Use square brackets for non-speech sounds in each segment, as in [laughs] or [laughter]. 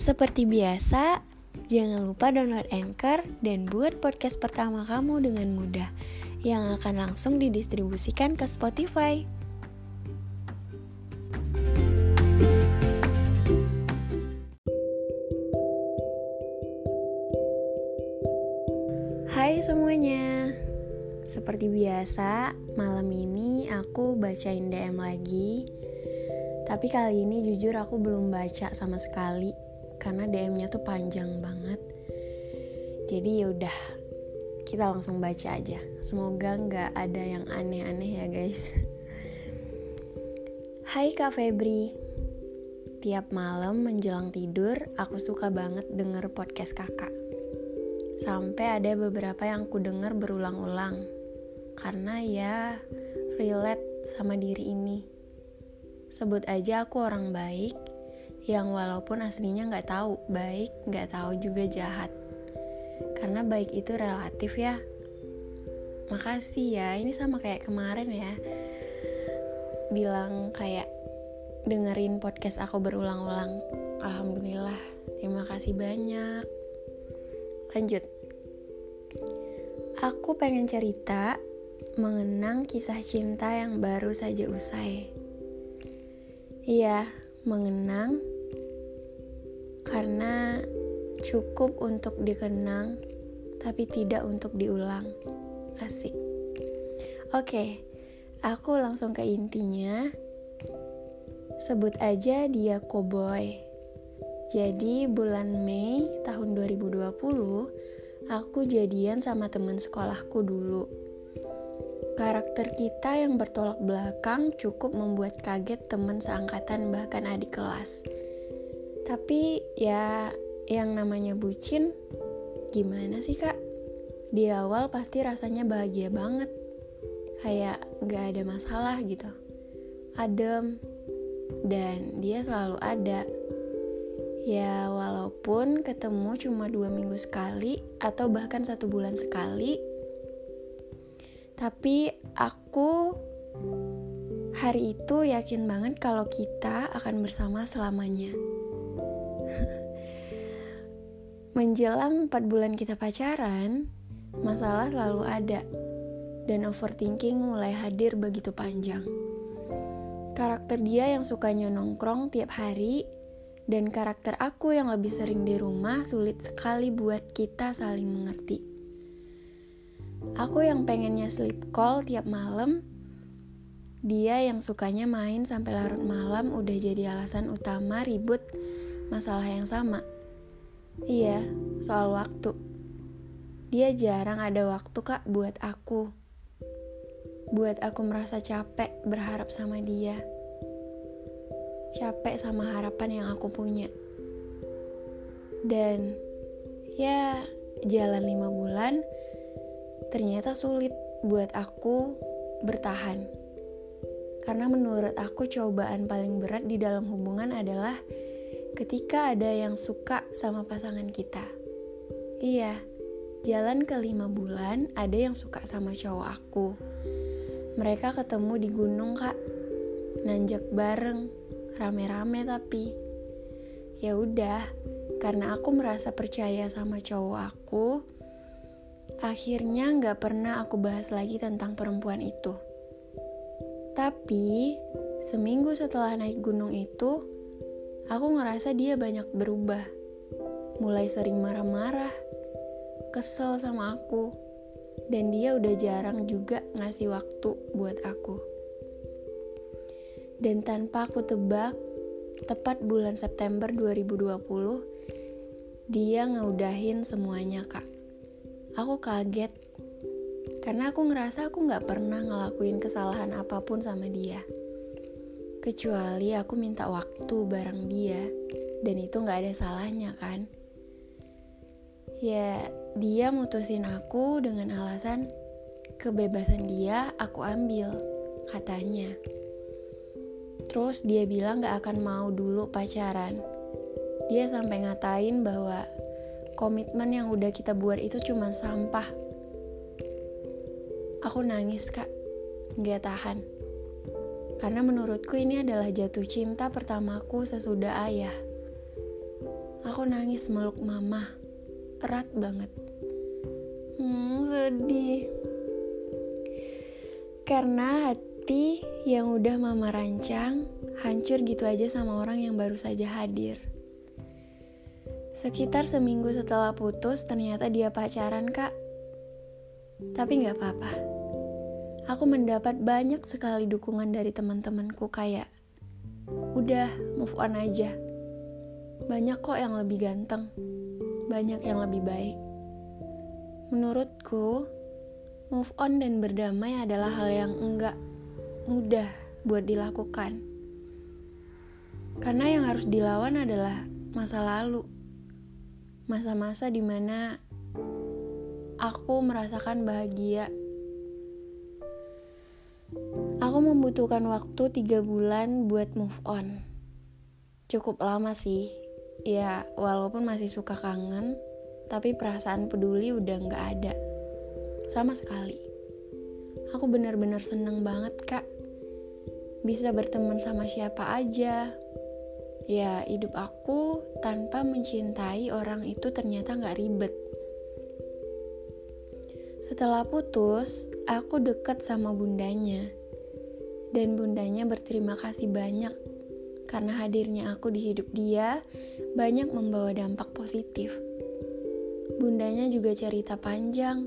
Seperti biasa, jangan lupa download Anchor dan buat podcast pertama kamu dengan mudah yang akan langsung didistribusikan ke Spotify. Hai semuanya. Seperti biasa, malam ini aku bacain DM lagi. Tapi kali ini jujur aku belum baca sama sekali karena DM-nya tuh panjang banget. Jadi ya udah, kita langsung baca aja. Semoga nggak ada yang aneh-aneh ya guys. Hai Kak Febri, tiap malam menjelang tidur aku suka banget denger podcast kakak. Sampai ada beberapa yang aku denger berulang-ulang karena ya relate sama diri ini. Sebut aja aku orang baik yang walaupun aslinya nggak tahu baik, nggak tahu juga jahat. Karena baik itu relatif ya. Makasih ya, ini sama kayak kemarin ya. Bilang kayak dengerin podcast aku berulang-ulang. Alhamdulillah, terima kasih banyak. Lanjut. Aku pengen cerita mengenang kisah cinta yang baru saja usai. Iya, mengenang karena cukup untuk dikenang, tapi tidak untuk diulang. Asik. Oke, aku langsung ke intinya. Sebut aja dia Cowboy. Jadi bulan Mei tahun 2020, aku jadian sama temen sekolahku dulu. Karakter kita yang bertolak belakang cukup membuat kaget teman seangkatan bahkan adik kelas. Tapi ya yang namanya bucin gimana sih kak? Di awal pasti rasanya bahagia banget. Kayak gak ada masalah gitu. Adem. Dan dia selalu ada. Ya walaupun ketemu cuma dua minggu sekali atau bahkan satu bulan sekali. Tapi aku hari itu yakin banget kalau kita akan bersama selamanya. [laughs] Menjelang 4 bulan kita pacaran, masalah selalu ada dan overthinking mulai hadir begitu panjang. Karakter dia yang sukanya nongkrong tiap hari dan karakter aku yang lebih sering di rumah sulit sekali buat kita saling mengerti. Aku yang pengennya sleep call tiap malam, dia yang sukanya main sampai larut malam udah jadi alasan utama ribut masalah yang sama. Iya, soal waktu. Dia jarang ada waktu kak buat aku. Buat aku merasa capek berharap sama dia. Capek sama harapan yang aku punya. Dan ya jalan lima bulan ternyata sulit buat aku bertahan. Karena menurut aku cobaan paling berat di dalam hubungan adalah ketika ada yang suka sama pasangan kita. Iya, jalan ke lima bulan ada yang suka sama cowok aku. Mereka ketemu di gunung kak, nanjak bareng, rame-rame tapi. Ya udah, karena aku merasa percaya sama cowok aku, akhirnya nggak pernah aku bahas lagi tentang perempuan itu. Tapi, seminggu setelah naik gunung itu, aku ngerasa dia banyak berubah. Mulai sering marah-marah, kesel sama aku, dan dia udah jarang juga ngasih waktu buat aku. Dan tanpa aku tebak, tepat bulan September 2020, dia ngeudahin semuanya kak. Aku kaget, karena aku ngerasa aku gak pernah ngelakuin kesalahan apa pun sama dia. Kecuali aku minta waktu bareng dia, dan itu gak ada salahnya kan? Ya, dia mutusin aku dengan alasan kebebasan dia aku ambil, katanya. Terus dia bilang gak akan mau dulu pacaran. Dia sampai ngatain bahwa komitmen yang udah kita buat itu cuma sampah. Aku nangis kak, gak tahan. Karena menurutku ini adalah jatuh cinta pertamaku sesudah ayah. Aku nangis meluk mama. Erat banget. Hmm, sedih. Karena hati yang udah mama rancang hancur gitu aja sama orang yang baru saja hadir. Sekitar seminggu setelah putus, ternyata dia pacaran, Kak. Tapi gak apa-apa. Aku mendapat banyak sekali dukungan dari teman-temanku kayak, udah move on aja banyak kok yang lebih ganteng, banyak yang lebih baik. Menurutku, move on dan berdamai adalah hal yang enggak mudah buat dilakukan. Karena yang harus dilawan adalah masa lalu. Masa-masa di mana aku merasakan bahagia. Membutuhkan waktu tiga bulan buat move on. Cukup lama sih, ya walaupun masih suka kangen tapi perasaan peduli udah nggak ada. Sama sekali. Aku benar-benar seneng banget kak. Bisa berteman sama siapa aja. Ya hidup aku tanpa mencintai orang itu ternyata nggak ribet. Setelah putus aku deket sama bundanya dan bundanya berterima kasih banyak karena hadirnya aku di hidup dia banyak membawa dampak positif. Bundanya juga cerita panjang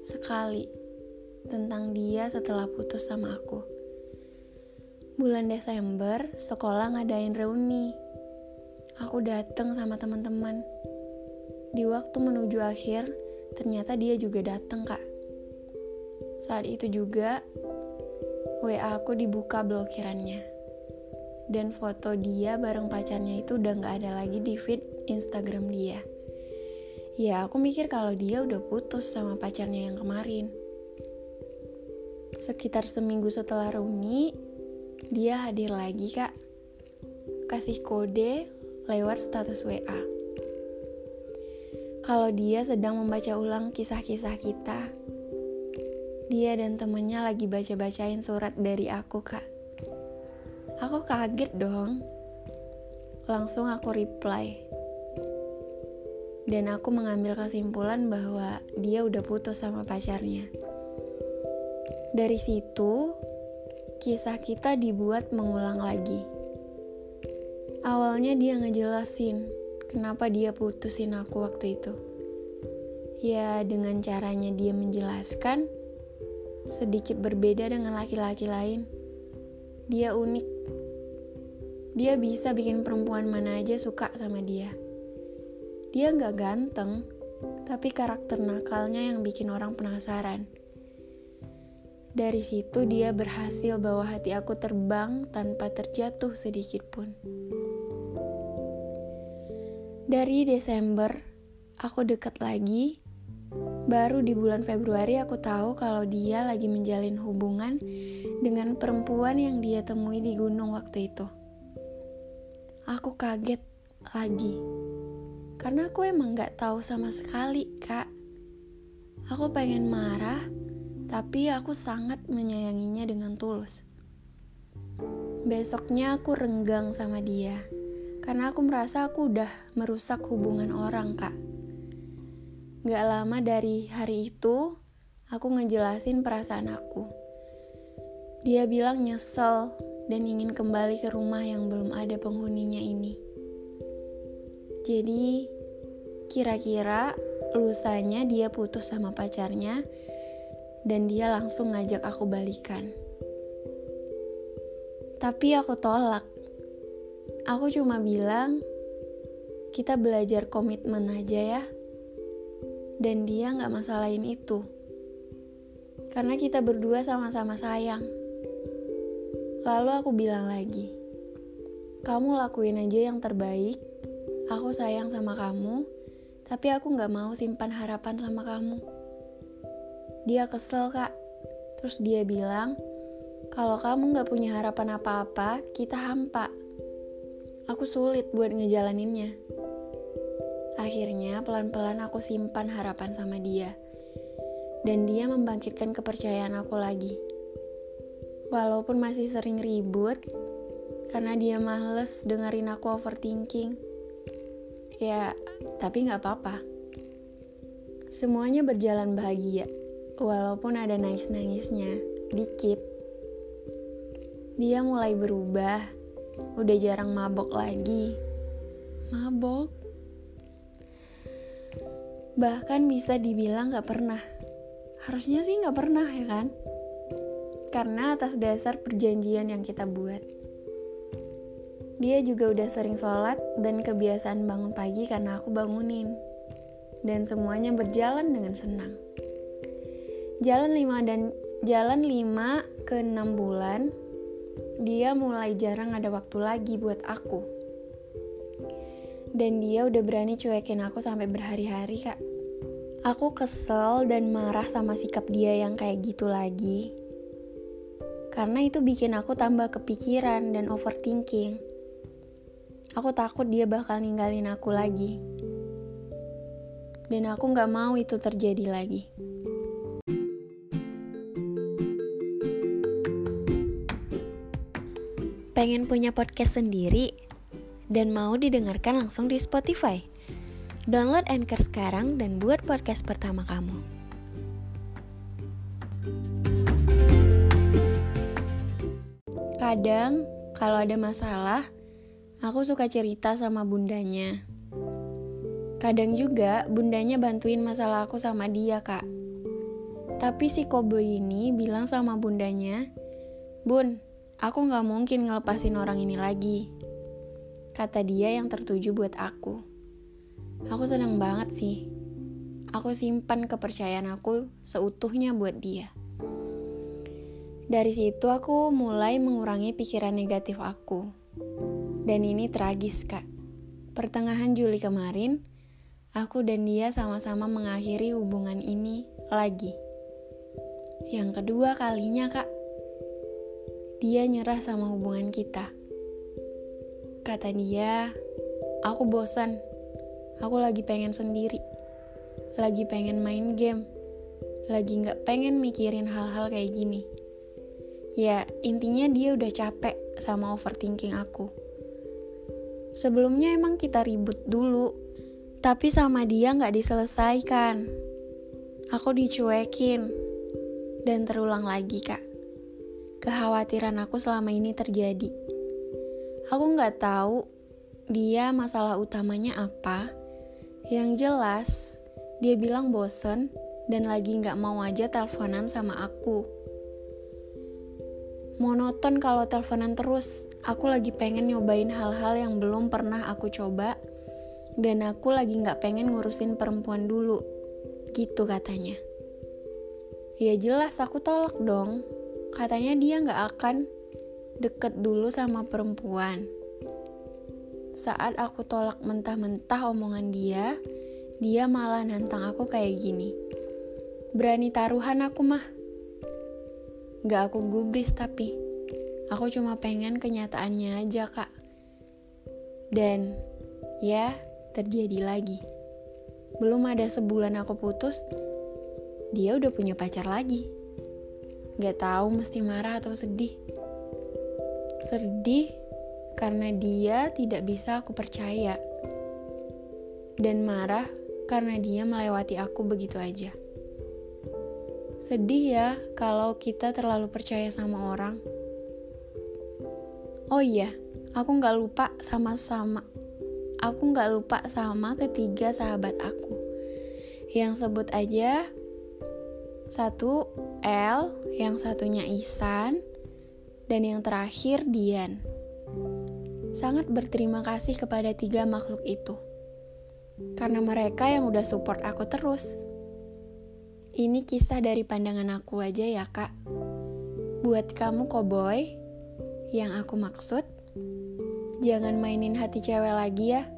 sekali tentang dia setelah putus sama aku. Bulan Desember, sekolah ngadain reuni. Aku dateng sama teman-teman. Di waktu menuju akhir, ternyata dia juga dateng, Kak. Saat itu juga, WA aku dibuka blokirannya dan foto dia bareng pacarnya itu udah gak ada lagi di feed Instagram dia. Ya aku mikir kalau dia udah putus sama pacarnya yang kemarin. Sekitar seminggu setelah reuni, dia hadir lagi kak. Kasih kode lewat status WA. Kalau dia sedang membaca ulang kisah-kisah kita, dia dan temennya lagi baca-bacain surat dari aku kak Aku kaget dong. Langsung aku reply. Dan aku mengambil kesimpulan bahwa dia udah putus sama pacarnya. Dari situ, kisah kita dibuat mengulang lagi. Awalnya dia ngejelasin kenapa dia putusin aku waktu itu. Ya, dengan caranya dia menjelaskan sedikit berbeda dengan laki-laki lain. Dia unik dia bisa bikin perempuan mana aja suka sama dia. Dia nggak ganteng, tapi karakter nakalnya yang bikin orang penasaran. Dari situ dia berhasil bawa hati aku terbang tanpa terjatuh sedikit pun. Dari Desember, aku dekat lagi. Baru di bulan Februari aku tahu kalau dia lagi menjalin hubungan dengan perempuan yang dia temui di gunung waktu itu aku kaget lagi. Karena aku emang gak tahu sama sekali, Kak. Aku pengen marah, tapi aku sangat menyayanginya dengan tulus. Besoknya aku renggang sama dia, karena aku merasa aku udah merusak hubungan orang, Kak. Gak lama dari hari itu, aku ngejelasin perasaan aku. Dia bilang nyesel dan ingin kembali ke rumah yang belum ada penghuninya ini. Jadi, kira-kira lusanya dia putus sama pacarnya dan dia langsung ngajak aku balikan. Tapi aku tolak. Aku cuma bilang, kita belajar komitmen aja ya. Dan dia gak masalahin itu. Karena kita berdua sama-sama sayang. Lalu aku bilang lagi, kamu lakuin aja yang terbaik, aku sayang sama kamu, tapi aku gak mau simpan harapan sama kamu. Dia kesel kak, terus dia bilang, kalau kamu gak punya harapan apa-apa, kita hampa. Aku sulit buat ngejalaninnya. Akhirnya pelan-pelan aku simpan harapan sama dia. Dan dia membangkitkan kepercayaan aku lagi. Walaupun masih sering ribut, karena dia males dengerin aku overthinking. Ya, tapi nggak apa-apa. Semuanya berjalan bahagia, walaupun ada nangis-nangisnya, dikit. Dia mulai berubah, udah jarang mabok lagi. Mabok? Bahkan bisa dibilang gak pernah. Harusnya sih gak pernah ya kan? Karena atas dasar perjanjian yang kita buat. Dia juga udah sering sholat dan kebiasaan bangun pagi karena aku bangunin. Dan semuanya berjalan dengan senang. Jalan 5 dan jalan 5 ke 6 bulan, dia mulai jarang ada waktu lagi buat aku dan dia udah berani cuekin aku sampai berhari-hari kak. Aku kesel dan marah sama sikap dia yang kayak gitu lagi. Karena itu bikin aku tambah kepikiran dan overthinking. Aku takut dia bakal ninggalin aku lagi. Dan aku gak mau itu terjadi lagi. Pengen punya podcast sendiri? dan mau didengarkan langsung di Spotify. Download Anchor sekarang dan buat podcast pertama kamu. Kadang, kalau ada masalah, aku suka cerita sama bundanya. Kadang juga, bundanya bantuin masalah aku sama dia, Kak. Tapi si Kobo ini bilang sama bundanya, Bun, aku gak mungkin ngelepasin orang ini lagi kata dia yang tertuju buat aku. Aku senang banget sih. Aku simpan kepercayaan aku seutuhnya buat dia. Dari situ aku mulai mengurangi pikiran negatif aku. Dan ini tragis, Kak. Pertengahan Juli kemarin, aku dan dia sama-sama mengakhiri hubungan ini lagi. Yang kedua kalinya, Kak. Dia nyerah sama hubungan kita Kata dia, aku bosan. Aku lagi pengen sendiri. Lagi pengen main game. Lagi gak pengen mikirin hal-hal kayak gini. Ya, intinya dia udah capek sama overthinking aku. Sebelumnya emang kita ribut dulu, tapi sama dia gak diselesaikan. Aku dicuekin, dan terulang lagi kak. Kekhawatiran aku selama ini terjadi Aku nggak tahu dia masalah utamanya apa. Yang jelas, dia bilang bosen dan lagi nggak mau aja teleponan sama aku. Monoton kalau teleponan terus. Aku lagi pengen nyobain hal-hal yang belum pernah aku coba. Dan aku lagi nggak pengen ngurusin perempuan dulu. Gitu katanya. Ya jelas aku tolak dong. Katanya dia nggak akan deket dulu sama perempuan. Saat aku tolak mentah-mentah omongan dia, dia malah nantang aku kayak gini. Berani taruhan aku mah. Gak aku gubris tapi, aku cuma pengen kenyataannya aja kak. Dan, ya terjadi lagi. Belum ada sebulan aku putus, dia udah punya pacar lagi. Gak tahu mesti marah atau sedih sedih karena dia tidak bisa aku percaya, dan marah karena dia melewati aku begitu aja. Sedih ya kalau kita terlalu percaya sama orang. Oh iya, aku nggak lupa sama-sama. Aku nggak lupa sama ketiga sahabat aku. Yang sebut aja satu L, yang satunya Isan, dan yang terakhir Dian. Sangat berterima kasih kepada tiga makhluk itu. Karena mereka yang udah support aku terus. Ini kisah dari pandangan aku aja ya kak. Buat kamu koboy, yang aku maksud, jangan mainin hati cewek lagi ya.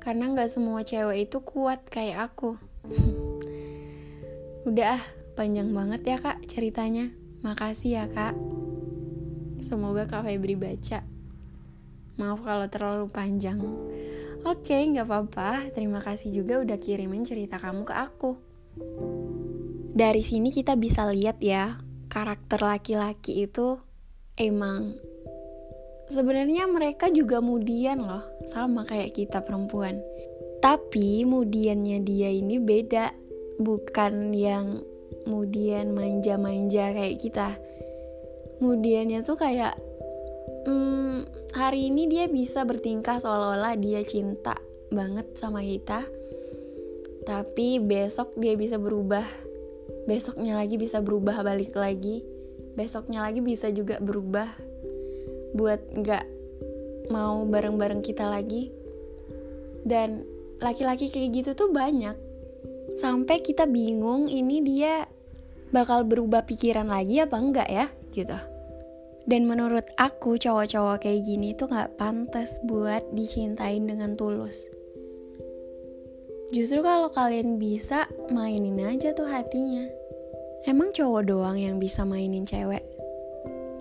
Karena gak semua cewek itu kuat kayak aku. [laughs] Udah ah, panjang banget ya kak ceritanya. Makasih ya kak. Semoga Kak Febri baca. Maaf kalau terlalu panjang. Oke, nggak apa-apa. Terima kasih juga udah kirimin cerita kamu ke aku. Dari sini kita bisa lihat ya, karakter laki-laki itu emang sebenarnya mereka juga mudian loh, sama kayak kita perempuan. Tapi kemudiannya dia ini beda, bukan yang kemudian manja-manja kayak kita. Kemudiannya tuh kayak hmm, hari ini dia bisa bertingkah seolah-olah dia cinta banget sama kita. Tapi besok dia bisa berubah. Besoknya lagi bisa berubah balik lagi. Besoknya lagi bisa juga berubah buat nggak mau bareng-bareng kita lagi. Dan laki-laki kayak gitu tuh banyak sampai kita bingung ini dia bakal berubah pikiran lagi apa enggak ya gitu dan menurut aku cowok-cowok kayak gini tuh gak pantas buat dicintain dengan tulus. Justru kalau kalian bisa mainin aja tuh hatinya. Emang cowok doang yang bisa mainin cewek?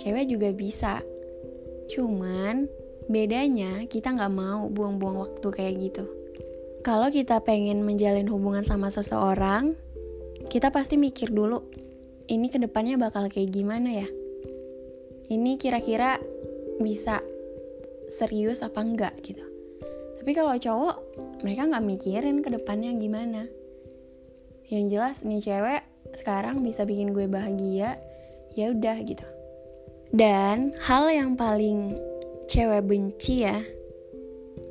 Cewek juga bisa. Cuman bedanya kita gak mau buang-buang waktu kayak gitu. Kalau kita pengen menjalin hubungan sama seseorang, kita pasti mikir dulu, ini ke depannya bakal kayak gimana ya? Ini kira-kira bisa serius apa enggak gitu. Tapi kalau cowok, mereka nggak mikirin ke depannya gimana. Yang jelas nih cewek sekarang bisa bikin gue bahagia, ya udah gitu. Dan hal yang paling cewek benci ya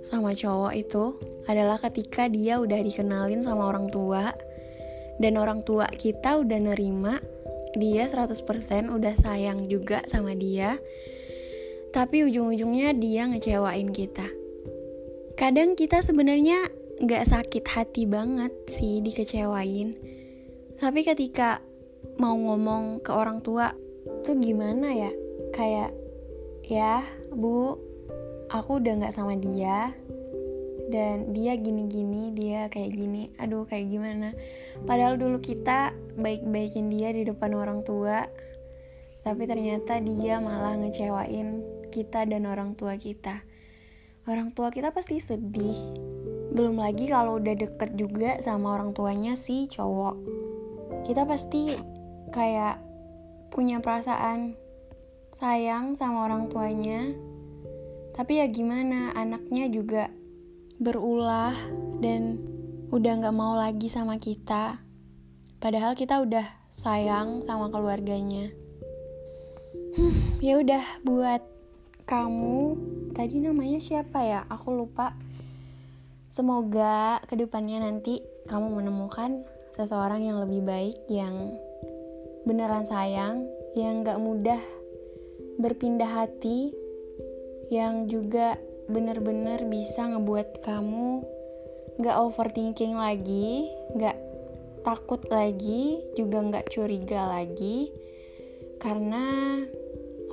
sama cowok itu adalah ketika dia udah dikenalin sama orang tua dan orang tua kita udah nerima dia 100% udah sayang juga sama dia. Tapi ujung-ujungnya dia ngecewain kita. Kadang kita sebenarnya gak sakit hati banget sih dikecewain. Tapi ketika mau ngomong ke orang tua tuh gimana ya? Kayak ya bu aku udah nggak sama dia. Dan dia gini-gini dia kayak gini. Aduh kayak gimana? Padahal dulu kita baik-baikin dia di depan orang tua. Tapi ternyata dia malah ngecewain kita dan orang tua kita. Orang tua kita pasti sedih. Belum lagi kalau udah deket juga sama orang tuanya si cowok. Kita pasti kayak punya perasaan sayang sama orang tuanya. Tapi ya gimana, anaknya juga berulah dan udah gak mau lagi sama kita. Padahal kita udah sayang sama keluarganya. Ya udah buat kamu tadi namanya siapa ya? Aku lupa. Semoga ke depannya nanti kamu menemukan seseorang yang lebih baik, yang beneran sayang, yang gak mudah berpindah hati yang juga bener-bener bisa ngebuat kamu gak overthinking lagi, gak takut lagi, juga gak curiga lagi, karena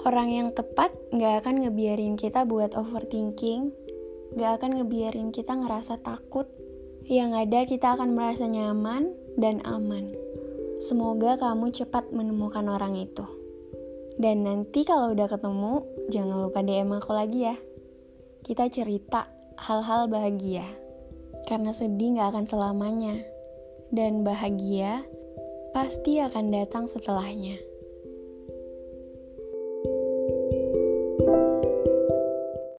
orang yang tepat gak akan ngebiarin kita buat overthinking, gak akan ngebiarin kita ngerasa takut. Yang ada kita akan merasa nyaman dan aman. Semoga kamu cepat menemukan orang itu. Dan nanti kalau udah ketemu, jangan lupa DM aku lagi ya. Kita cerita hal-hal bahagia. Karena sedih gak akan selamanya. Dan bahagia pasti akan datang setelahnya.